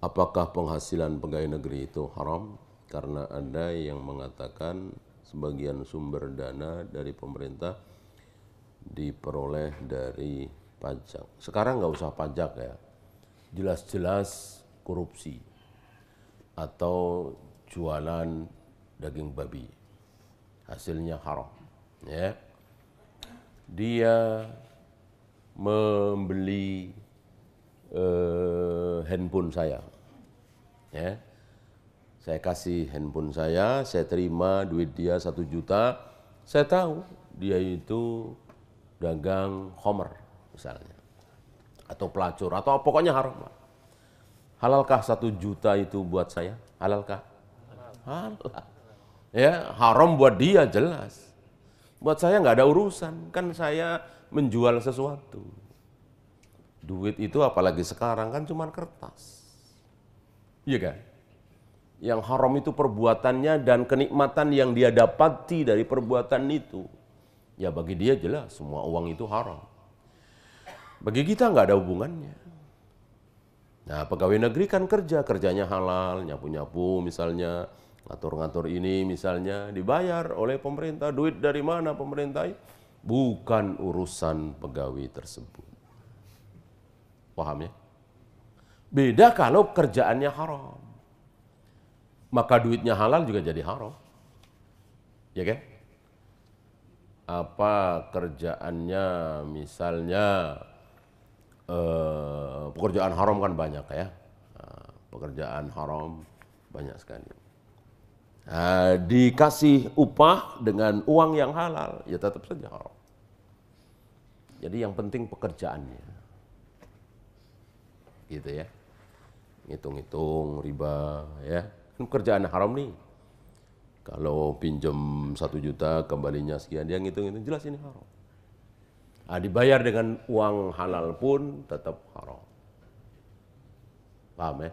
apakah penghasilan pegawai negeri itu haram? Karena ada yang mengatakan sebagian sumber dana dari pemerintah diperoleh dari pajak. Sekarang nggak usah pajak ya, jelas-jelas korupsi atau jualan daging babi, hasilnya haram. Ya, dia membeli uh, handphone saya. Ya. Saya kasih handphone saya, saya terima duit dia satu juta, saya tahu dia itu dagang homer misalnya. Atau pelacur, atau pokoknya haram. Halalkah satu juta itu buat saya? Halalkah? Halal. Ya, haram buat dia jelas. Buat saya nggak ada urusan, kan saya menjual sesuatu. Duit itu apalagi sekarang kan cuma kertas. Iya kan? Yang haram itu perbuatannya dan kenikmatan yang dia dapati dari perbuatan itu. Ya bagi dia jelas semua uang itu haram. Bagi kita nggak ada hubungannya. Nah pegawai negeri kan kerja, kerjanya halal, nyapu-nyapu misalnya, ngatur-ngatur ini misalnya, dibayar oleh pemerintah. Duit dari mana pemerintah? Bukan urusan pegawai tersebut. Paham ya? Beda kalau kerjaannya haram maka duitnya halal juga jadi haram. Ya kan? Apa kerjaannya misalnya eh, pekerjaan haram kan banyak ya. Nah, pekerjaan haram banyak sekali. Nah, dikasih upah dengan uang yang halal, ya tetap saja haram. Jadi yang penting pekerjaannya. Gitu ya. Hitung-hitung riba ya kerjaan haram nih. Kalau pinjam satu juta kembalinya sekian, dia ngitung-ngitung jelas ini haram. Nah, dibayar dengan uang halal pun tetap haram. Paham ya?